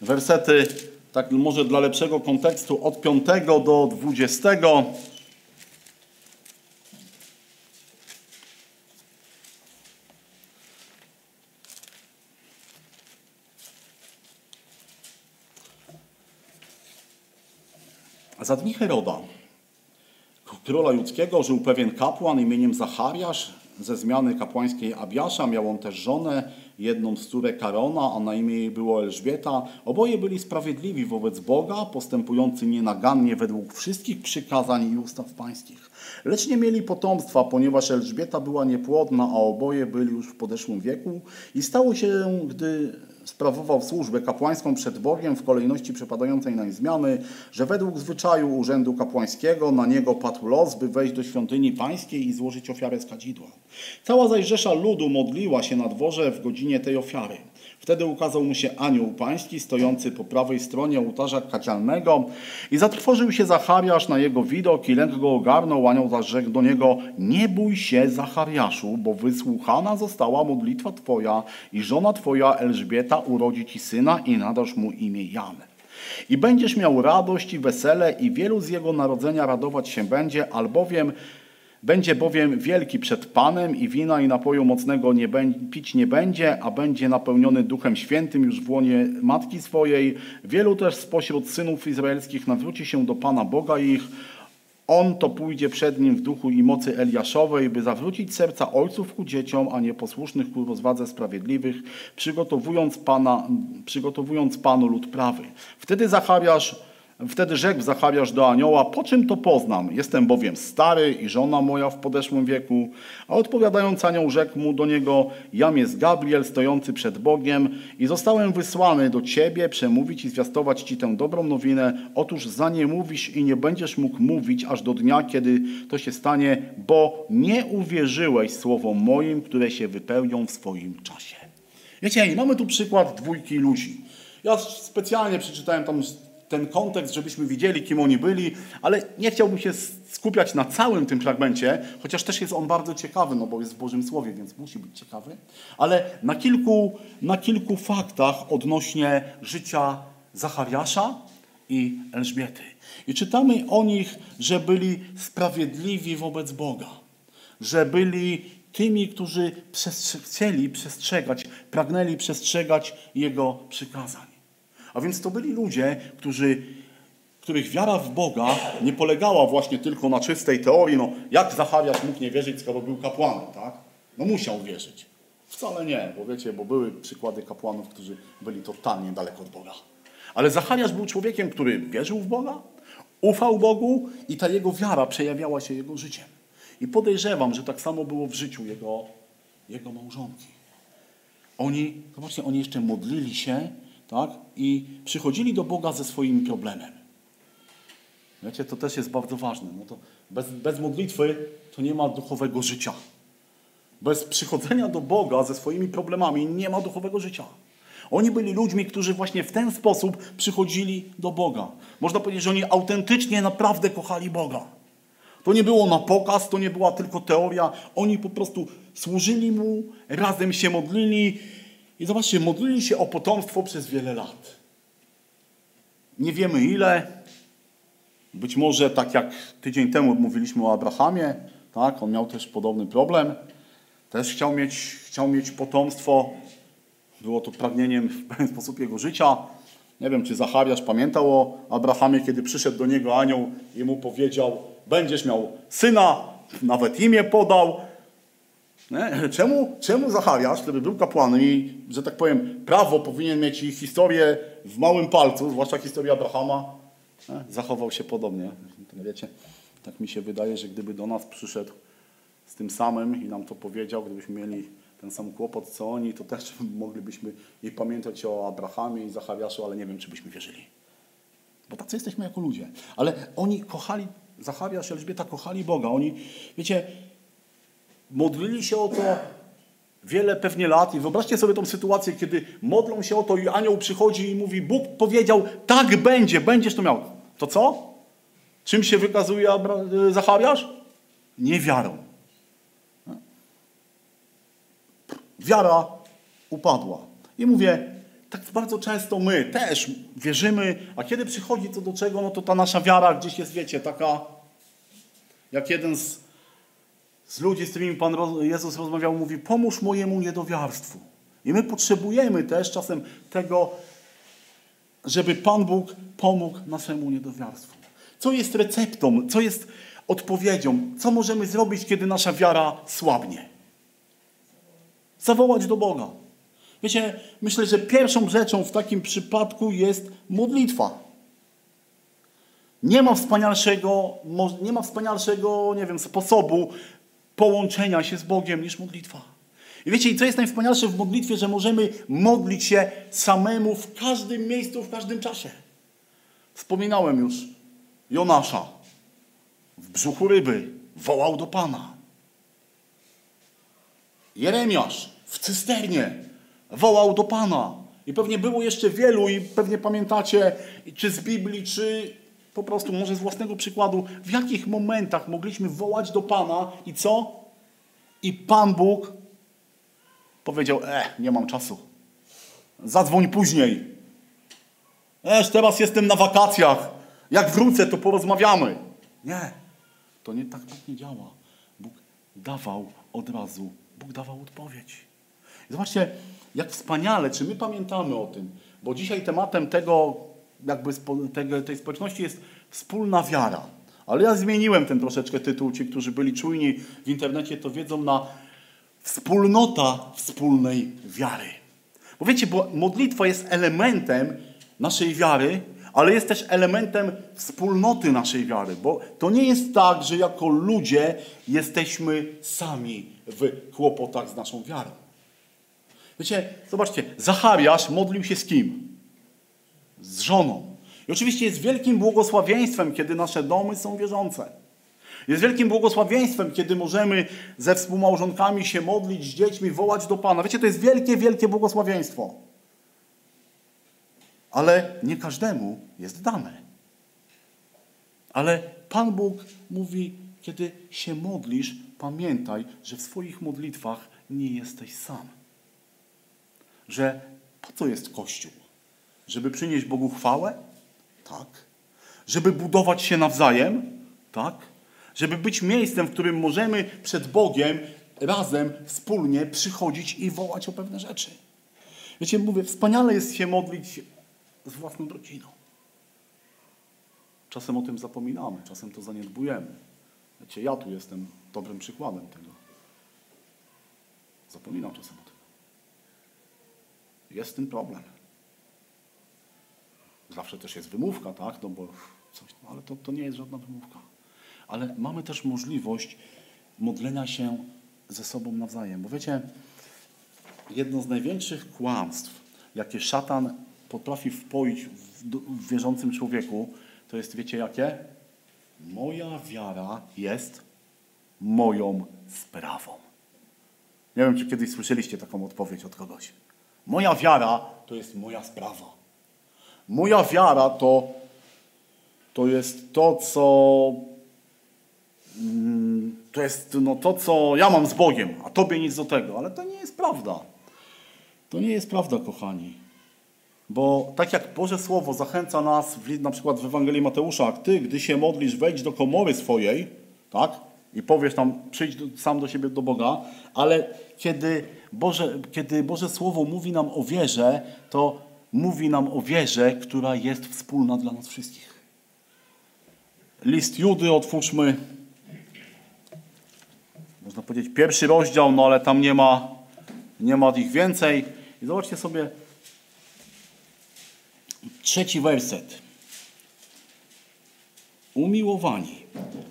wersety, tak może dla lepszego kontekstu, od 5 do 20. Za dni Heroda, króla judzkiego, żył pewien kapłan imieniem Zachariasz, ze zmiany kapłańskiej Abiasza. Miał on też żonę, jedną z córek Karona, a na imię jej było Elżbieta. Oboje byli sprawiedliwi wobec Boga, postępujący nienagannie według wszystkich przykazań i ustaw pańskich. Lecz nie mieli potomstwa, ponieważ Elżbieta była niepłodna, a oboje byli już w podeszłym wieku. I stało się, gdy sprawował służbę kapłańską przed Bogiem w kolejności przypadającej na zmiany, że według zwyczaju urzędu kapłańskiego na niego padł los, by wejść do świątyni pańskiej i złożyć ofiarę z kadzidła. Cała zaś rzesza ludu modliła się na dworze w godzinie tej ofiary. Wtedy ukazał mu się anioł pański, stojący po prawej stronie ołtarza kadzialnego i zatrwożył się Zachariasz na jego widok i lęk go ogarnął. Anioł zaś rzekł do niego, nie bój się Zachariaszu, bo wysłuchana została modlitwa twoja i żona twoja Elżbieta urodzi ci syna i nadasz mu imię Jan. I będziesz miał radość i wesele i wielu z jego narodzenia radować się będzie, albowiem będzie bowiem wielki przed Panem i wina i napoju mocnego nie pić nie będzie, a będzie napełniony Duchem Świętym już w łonie matki swojej. Wielu też spośród synów izraelskich nawróci się do Pana Boga ich. On to pójdzie przed nim w duchu i mocy Eliaszowej, by zawrócić serca ojców ku dzieciom, a nieposłusznych ku rozwadze sprawiedliwych, przygotowując, Pana, przygotowując Panu lud prawy. Wtedy Zachariasz Wtedy rzekł Zachariasz do anioła, po czym to poznam? Jestem bowiem stary i żona moja w podeszłym wieku. A odpowiadając anioł rzekł mu do niego, jam jest Gabriel stojący przed Bogiem i zostałem wysłany do ciebie przemówić i zwiastować ci tę dobrą nowinę. Otóż za nie mówisz i nie będziesz mógł mówić aż do dnia, kiedy to się stanie, bo nie uwierzyłeś słowom moim, które się wypełnią w swoim czasie. Wiecie, mamy tu przykład dwójki ludzi. Ja specjalnie przeczytałem tam ten kontekst, żebyśmy widzieli, kim oni byli, ale nie chciałbym się skupiać na całym tym fragmencie, chociaż też jest on bardzo ciekawy, no bo jest w Bożym Słowie, więc musi być ciekawy, ale na kilku, na kilku faktach odnośnie życia Zachariasza i Elżbiety. I czytamy o nich, że byli sprawiedliwi wobec Boga, że byli tymi, którzy chcieli przestrzegać, pragnęli przestrzegać Jego przykazań. A więc to byli ludzie, którzy, których wiara w Boga nie polegała właśnie tylko na czystej teorii. No, jak Zachariasz mógł nie wierzyć, skoro był kapłanem, tak? No musiał wierzyć. Wcale nie, bo wiecie, bo były przykłady kapłanów, którzy byli totalnie daleko od Boga. Ale Zachariasz był człowiekiem, który wierzył w Boga, ufał Bogu i ta jego wiara przejawiała się jego życiem. I podejrzewam, że tak samo było w życiu jego, jego małżonki. Oni, zobaczcie, oni jeszcze modlili się tak? i przychodzili do Boga ze swoim problemem. Wiecie, to też jest bardzo ważne. No to bez, bez modlitwy to nie ma duchowego życia. Bez przychodzenia do Boga ze swoimi problemami nie ma duchowego życia. Oni byli ludźmi, którzy właśnie w ten sposób przychodzili do Boga. Można powiedzieć, że oni autentycznie, naprawdę kochali Boga. To nie było na pokaz, to nie była tylko teoria. Oni po prostu służyli Mu, razem się modlili i zobaczcie, modlili się o potomstwo przez wiele lat. Nie wiemy ile. Być może tak jak tydzień temu mówiliśmy o Abrahamie, tak, on miał też podobny problem. Też chciał mieć, chciał mieć potomstwo. Było to pragnieniem w pewien sposób jego życia. Nie wiem, czy Zachariasz pamiętał o Abrahamie, kiedy przyszedł do niego anioł i mu powiedział: Będziesz miał syna, nawet imię podał. Nie? Czemu, czemu Zachariasz, który był kapłanem i, że tak powiem, prawo powinien mieć ich historię w małym palcu, zwłaszcza historię Abrahama, nie? zachował się podobnie. Wiecie, tak mi się wydaje, że gdyby do nas przyszedł z tym samym i nam to powiedział, gdybyśmy mieli ten sam kłopot co oni, to też moglibyśmy i pamiętać o Abrahamie i Zachariaszu, ale nie wiem, czy byśmy wierzyli. Bo tacy jesteśmy jako ludzie. Ale oni kochali, Zachariasz i Elżbieta kochali Boga. Oni, wiecie, modlili się o to wiele pewnie lat i wyobraźcie sobie tą sytuację, kiedy modlą się o to i anioł przychodzi i mówi, Bóg powiedział, tak będzie, będziesz to miał. To co? Czym się wykazuje Zachariasz? Niewiarą. Wiara upadła. I mówię, tak bardzo często my też wierzymy, a kiedy przychodzi co do czego, no to ta nasza wiara gdzieś jest, wiecie, taka jak jeden z z ludzi, z którymi Pan Jezus rozmawiał, mówi: Pomóż mojemu niedowiarstwu. I my potrzebujemy też czasem tego, żeby Pan Bóg pomógł naszemu niedowiarstwu. Co jest receptą, co jest odpowiedzią, co możemy zrobić, kiedy nasza wiara słabnie? Zawołać do Boga. Wiecie, myślę, że pierwszą rzeczą w takim przypadku jest modlitwa. Nie ma wspanialszego, nie ma wspanialszego, nie wiem, sposobu połączenia się z Bogiem niż modlitwa. I wiecie, co jest najwspanialsze w modlitwie, że możemy modlić się samemu w każdym miejscu, w każdym czasie. Wspominałem już Jonasza w brzuchu ryby wołał do Pana. Jeremiasz w cysternie wołał do Pana. I pewnie było jeszcze wielu i pewnie pamiętacie, czy z Biblii, czy po prostu może z własnego przykładu, w jakich momentach mogliśmy wołać do Pana i co? I Pan Bóg powiedział, e, nie mam czasu. Zadzwoń później. Esz, teraz jestem na wakacjach. Jak wrócę, to porozmawiamy. Nie, to nie tak Bóg nie działa. Bóg dawał od razu, Bóg dawał odpowiedź. I zobaczcie, jak wspaniale, czy my pamiętamy o tym, bo dzisiaj tematem tego, jakby tego, tej społeczności jest wspólna wiara. Ale ja zmieniłem ten troszeczkę tytuł. Ci, którzy byli czujni w internecie, to wiedzą na wspólnota wspólnej wiary. Bo wiecie, bo modlitwa jest elementem naszej wiary, ale jest też elementem wspólnoty naszej wiary, bo to nie jest tak, że jako ludzie jesteśmy sami w kłopotach z naszą wiarą. Wiecie, zobaczcie, Zachariasz modlił się z kim? Z żoną. I oczywiście jest wielkim błogosławieństwem, kiedy nasze domy są wierzące. Jest wielkim błogosławieństwem, kiedy możemy ze współmałżonkami się modlić, z dziećmi, wołać do Pana. Wiecie, to jest wielkie, wielkie błogosławieństwo. Ale nie każdemu jest dane. Ale Pan Bóg mówi, kiedy się modlisz, pamiętaj, że w swoich modlitwach nie jesteś sam. Że po co jest Kościół? Żeby przynieść Bogu chwałę? Tak. Żeby budować się nawzajem? Tak. Żeby być miejscem, w którym możemy przed Bogiem razem, wspólnie przychodzić i wołać o pewne rzeczy. Wiecie, mówię, wspaniale jest się modlić z własną rodziną. Czasem o tym zapominamy, czasem to zaniedbujemy. Wiecie, ja tu jestem dobrym przykładem tego. Zapominam czasem o tym. Jest ten problem. Zawsze też jest wymówka, tak? No bo coś, no ale to, to nie jest żadna wymówka. Ale mamy też możliwość modlenia się ze sobą nawzajem. Bo wiecie, jedno z największych kłamstw, jakie szatan potrafi wpoić w, w wierzącym człowieku, to jest, wiecie jakie? Moja wiara jest moją sprawą. Nie wiem, czy kiedyś słyszeliście taką odpowiedź od kogoś. Moja wiara to jest moja sprawa. Moja wiara to, to jest to, co mm, to jest no, to, co ja mam z Bogiem, a tobie nic do tego. Ale to nie jest prawda. To nie jest prawda, kochani. Bo tak jak Boże Słowo zachęca nas, w, na przykład w Ewangelii Mateusza, ty, gdy się modlisz, wejdź do komory swojej, tak? I powiesz tam, przyjdź do, sam do siebie, do Boga, ale kiedy Boże, kiedy Boże Słowo mówi nam o wierze, to mówi nam o wierze, która jest wspólna dla nas wszystkich. List Judy otwórzmy. Można powiedzieć pierwszy rozdział, no ale tam nie ma, nie ma ich więcej. I zobaczcie sobie, Trzeci werset. Umiłowani,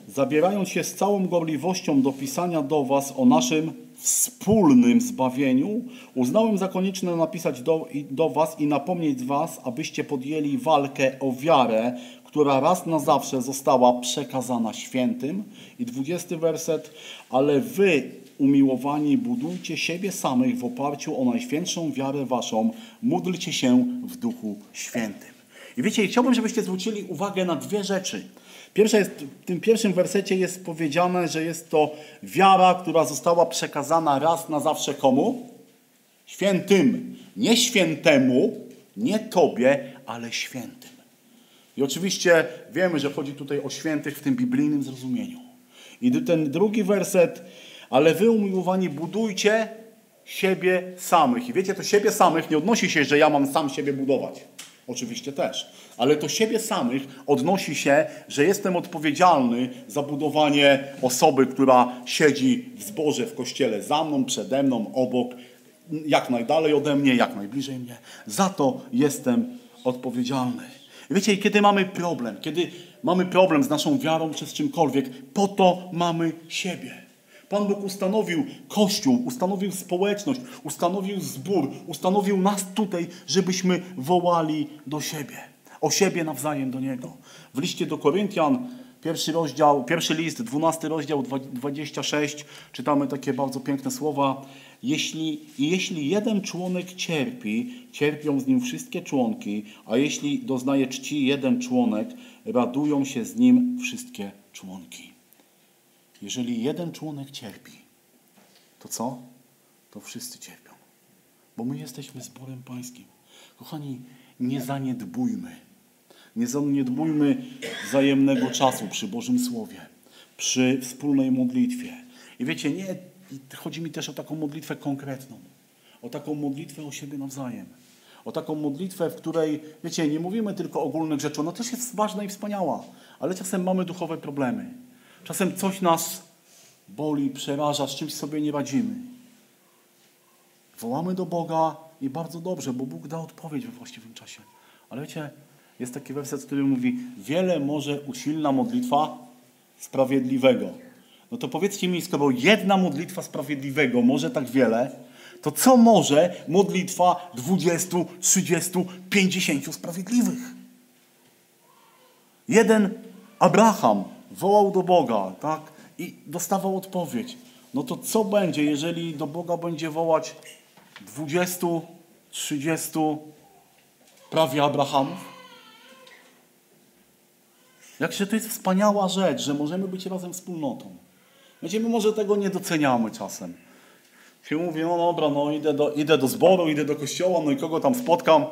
zabierając się z całą gorliwością do pisania do Was o naszym wspólnym zbawieniu, uznałem za konieczne napisać do, do Was i napomnieć Was, abyście podjęli walkę o wiarę, która raz na zawsze została przekazana świętym. I dwudziesty werset. Ale Wy umiłowani, budujcie siebie samych w oparciu o najświętszą wiarę waszą, módlcie się w Duchu Świętym. I wiecie, chciałbym, żebyście zwrócili uwagę na dwie rzeczy. Pierwsza jest, w tym pierwszym wersecie jest powiedziane, że jest to wiara, która została przekazana raz na zawsze komu? Świętym. Nie świętemu, nie tobie, ale świętym. I oczywiście wiemy, że chodzi tutaj o świętych w tym biblijnym zrozumieniu. I ten drugi werset ale wy, umiłowani, budujcie siebie samych. I wiecie, to siebie samych nie odnosi się, że ja mam sam siebie budować. Oczywiście też. Ale to siebie samych odnosi się, że jestem odpowiedzialny za budowanie osoby, która siedzi w zborze w kościele za mną, przede mną, obok, jak najdalej ode mnie, jak najbliżej mnie. Za to jestem odpowiedzialny. Wiecie, kiedy mamy problem, kiedy mamy problem z naszą wiarą czy z czymkolwiek, po to mamy siebie. Pan Bóg ustanowił Kościół, ustanowił społeczność, ustanowił zbór, ustanowił nas tutaj, żebyśmy wołali do siebie, o siebie nawzajem do Niego. W liście do Koryntian, pierwszy rozdział, pierwszy list, 12 rozdział, 26, czytamy takie bardzo piękne słowa. Jeśli, jeśli jeden członek cierpi, cierpią z nim wszystkie członki, a jeśli doznaje czci jeden członek, radują się z nim wszystkie członki. Jeżeli jeden członek cierpi, to co? To wszyscy cierpią. Bo my jesteśmy zborem pańskim. Kochani, nie zaniedbujmy. Nie zaniedbujmy wzajemnego czasu przy Bożym Słowie, przy wspólnej modlitwie. I wiecie, nie, chodzi mi też o taką modlitwę konkretną. O taką modlitwę o siebie nawzajem. O taką modlitwę, w której, wiecie, nie mówimy tylko ogólnych rzeczy. Ona też jest ważna i wspaniała, ale czasem mamy duchowe problemy. Czasem coś nas boli, przeraża, z czymś sobie nie radzimy. Wołamy do Boga i bardzo dobrze, bo Bóg da odpowiedź we właściwym czasie. Ale wiecie, jest taki werset, który mówi: Wiele może usilna modlitwa sprawiedliwego. No to powiedzcie mi, skoro jedna modlitwa sprawiedliwego może tak wiele, to co może modlitwa 20, 30, 50 sprawiedliwych? Jeden Abraham wołał do Boga, tak? I dostawał odpowiedź. No to co będzie, jeżeli do Boga będzie wołać 20, 30 prawie Abrahamów? Jakże to jest wspaniała rzecz, że możemy być razem wspólnotą. Wiecie, my może tego nie doceniamy czasem. Się mówi, no dobra, no idę do, idę do zboru, idę do kościoła, no i kogo tam spotkam?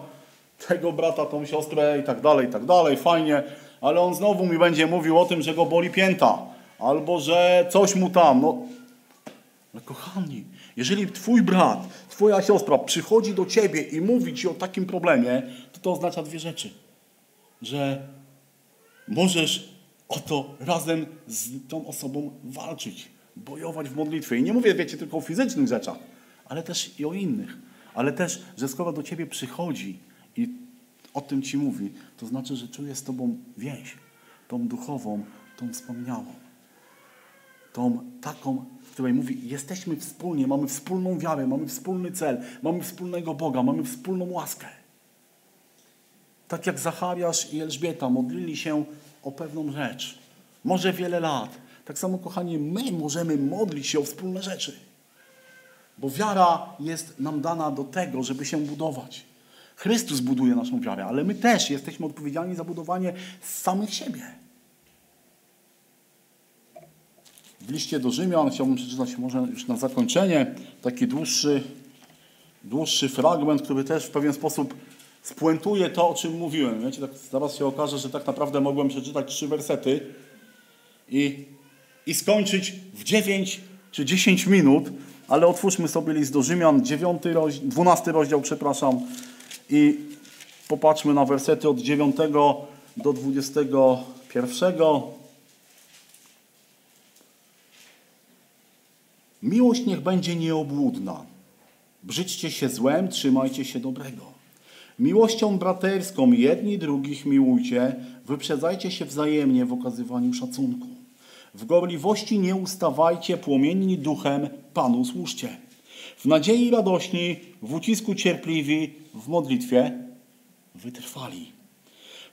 Tego brata, tą siostrę i tak dalej, i tak dalej, fajnie. Ale on znowu mi będzie mówił o tym, że go boli pięta. Albo, że coś mu tam, no. Ale kochani, jeżeli twój brat, twoja siostra przychodzi do ciebie i mówi ci o takim problemie, to to oznacza dwie rzeczy. Że możesz o to razem z tą osobą walczyć, bojować w modlitwie. I nie mówię, wiecie, tylko o fizycznych rzeczach, ale też i o innych. Ale też, że skoro do ciebie przychodzi i o tym ci mówi, to znaczy, że czuje z tobą więź, tą duchową, tą wspomniałą. Tą taką, w której mówi, jesteśmy wspólnie, mamy wspólną wiarę, mamy wspólny cel, mamy wspólnego Boga, mamy wspólną łaskę. Tak jak Zachariasz i Elżbieta modlili się o pewną rzecz. Może wiele lat. Tak samo, kochani, my możemy modlić się o wspólne rzeczy. Bo wiara jest nam dana do tego, żeby się budować. Chrystus buduje naszą wiarę, ale my też jesteśmy odpowiedzialni za budowanie samych siebie. W liście do Rzymian chciałbym przeczytać może już na zakończenie taki dłuższy, dłuższy fragment, który też w pewien sposób spuentuje to, o czym mówiłem. Wiecie, tak zaraz się okaże, że tak naprawdę mogłem przeczytać trzy wersety i, i skończyć w 9 czy 10 minut, ale otwórzmy sobie list do Rzymian, 9 rozdział, 12 rozdział, przepraszam, i popatrzmy na wersety od 9 do 21. Miłość niech będzie nieobłudna. Brzydźcie się złem, trzymajcie się dobrego. Miłością braterską jedni drugich miłujcie, wyprzedzajcie się wzajemnie w okazywaniu szacunku. W gorliwości nie ustawajcie, płomienni duchem Panu służcie. W nadziei radośni, w ucisku cierpliwi, w modlitwie wytrwali.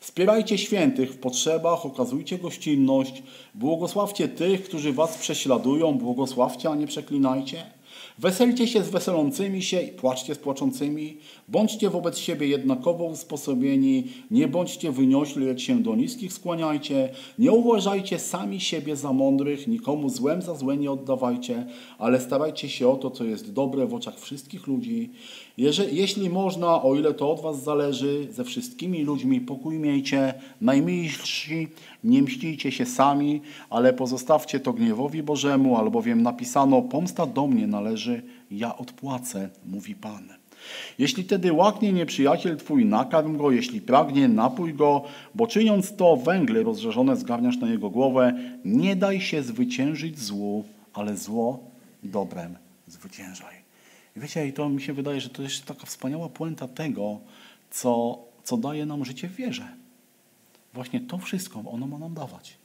Wspierajcie świętych w potrzebach, okazujcie gościnność, błogosławcie tych, którzy was prześladują, błogosławcie, a nie przeklinajcie. Weselcie się z weselącymi się i płaczcie z płaczącymi. Bądźcie wobec siebie jednakowo usposobieni. Nie bądźcie wyniośli, lecz się do niskich skłaniajcie. Nie uważajcie sami siebie za mądrych, nikomu złem za złe nie oddawajcie, ale starajcie się o to, co jest dobre w oczach wszystkich ludzi. Jeżeli, jeśli można, o ile to od was zależy, ze wszystkimi ludźmi pokój miejcie. Najmilsi, nie mścijcie się sami, ale pozostawcie to gniewowi Bożemu, albowiem napisano, pomsta do mnie należy, ja odpłacę, mówi Pan. Jeśli tedy łaknie nieprzyjaciel twój, nakarm go, jeśli pragnie, napój go, bo czyniąc to, węgle rozżarzone zgarniasz na jego głowę. Nie daj się zwyciężyć złu, ale zło dobrem zwyciężaj. I wiecie, i to mi się wydaje, że to jest taka wspaniała puenta tego, co, co daje nam życie w wierze. Właśnie to wszystko ono ma nam dawać.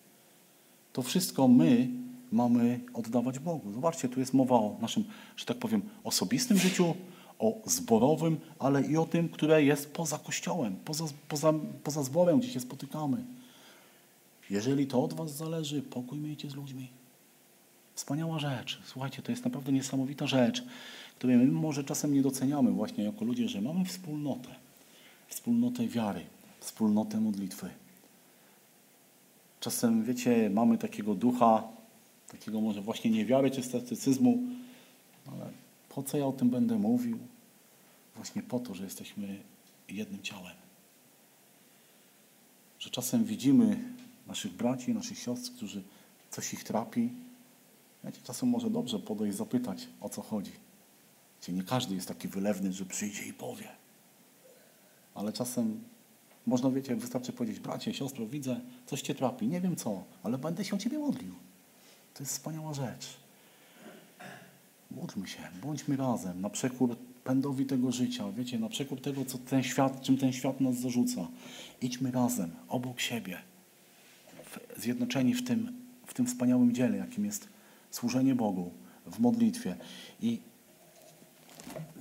To wszystko my mamy oddawać Bogu. Zobaczcie, tu jest mowa o naszym, że tak powiem, osobistym życiu, o zborowym, ale i o tym, które jest poza kościołem, poza, poza, poza zborem, gdzie się spotykamy. Jeżeli to od was zależy, pokój miejcie z ludźmi. Wspaniała rzecz. Słuchajcie, to jest naprawdę niesamowita rzecz, której my może czasem nie doceniamy właśnie jako ludzie, że mamy wspólnotę. Wspólnotę wiary, wspólnotę modlitwy. Czasem, wiecie, mamy takiego ducha, takiego może właśnie niewiary czy sceptycyzmu, ale po co ja o tym będę mówił? Właśnie po to, że jesteśmy jednym ciałem. Że czasem widzimy naszych braci, naszych siostr, którzy coś ich trapi. Wiecie, czasem może dobrze podejść zapytać, o co chodzi. Wiecie, nie każdy jest taki wylewny, że przyjdzie i powie. Ale czasem można, wiecie, wystarczy powiedzieć, bracie, siostro, widzę, coś cię trapi, nie wiem co, ale będę się o ciebie modlił. To jest wspaniała rzecz. Módlmy się, bądźmy razem, na przekór pędowi tego życia, wiecie, na przekór tego, co ten świat, czym ten świat nas zarzuca. Idźmy razem, obok siebie, zjednoczeni w tym, w tym wspaniałym dziele, jakim jest służenie Bogu w modlitwie. I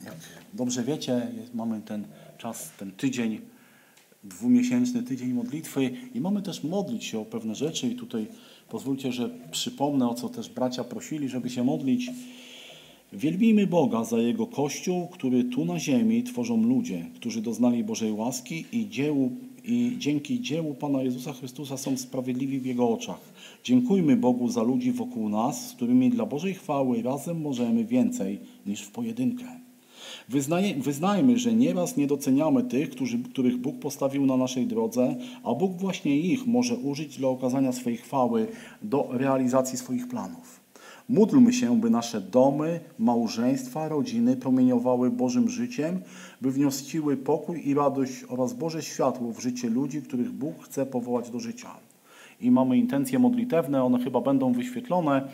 jak dobrze wiecie, jest, mamy ten czas, ten tydzień, dwumiesięczny tydzień modlitwy i mamy też modlić się o pewne rzeczy i tutaj pozwólcie, że przypomnę, o co też bracia prosili, żeby się modlić. Wielbijmy Boga za Jego Kościół, który tu na ziemi tworzą ludzie, którzy doznali Bożej łaski i, dziełu, i dzięki dziełu Pana Jezusa Chrystusa są sprawiedliwi w Jego oczach. Dziękujmy Bogu za ludzi wokół nas, z którymi dla Bożej chwały razem możemy więcej niż w pojedynkę. Wyznaje, wyznajmy, że nieraz nie doceniamy tych, którzy, których Bóg postawił na naszej drodze, a Bóg właśnie ich może użyć dla okazania swojej chwały do realizacji swoich planów. Módlmy się, by nasze domy, małżeństwa, rodziny promieniowały Bożym życiem, by wnosiły pokój i radość oraz Boże światło w życie ludzi, których Bóg chce powołać do życia. I mamy intencje modlitewne, one chyba będą wyświetlone.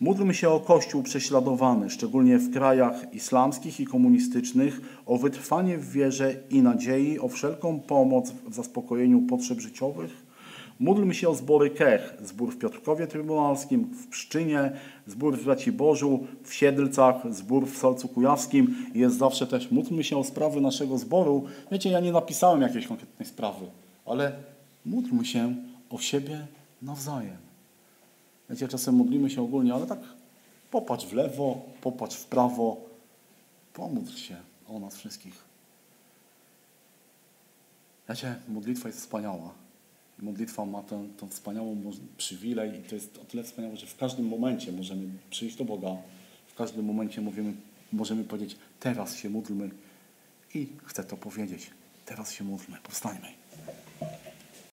Módlmy się o Kościół prześladowany, szczególnie w krajach islamskich i komunistycznych, o wytrwanie w wierze i nadziei, o wszelką pomoc w zaspokojeniu potrzeb życiowych. Módlmy się o zbory Kech, zbór w Piotrkowie Trybunalskim, w Pszczynie, zbór w Braci Bożu, w Siedlcach, zbór w Solcu Kujawskim. Jest zawsze też, módlmy się o sprawy naszego zboru. Wiecie, ja nie napisałem jakiejś konkretnej sprawy, ale módlmy się o siebie nawzajem. Wiecie, czasem modlimy się ogólnie, ale tak popatrz w lewo, popatrz w prawo, pomódl się o nas wszystkich. Wiecie, modlitwa jest wspaniała. Modlitwa ma tę, tę wspaniałą przywilej i to jest o tyle wspaniałe, że w każdym momencie możemy przyjść do Boga, w każdym momencie mówimy, możemy powiedzieć, teraz się módlmy i chcę to powiedzieć, teraz się módlmy, powstańmy.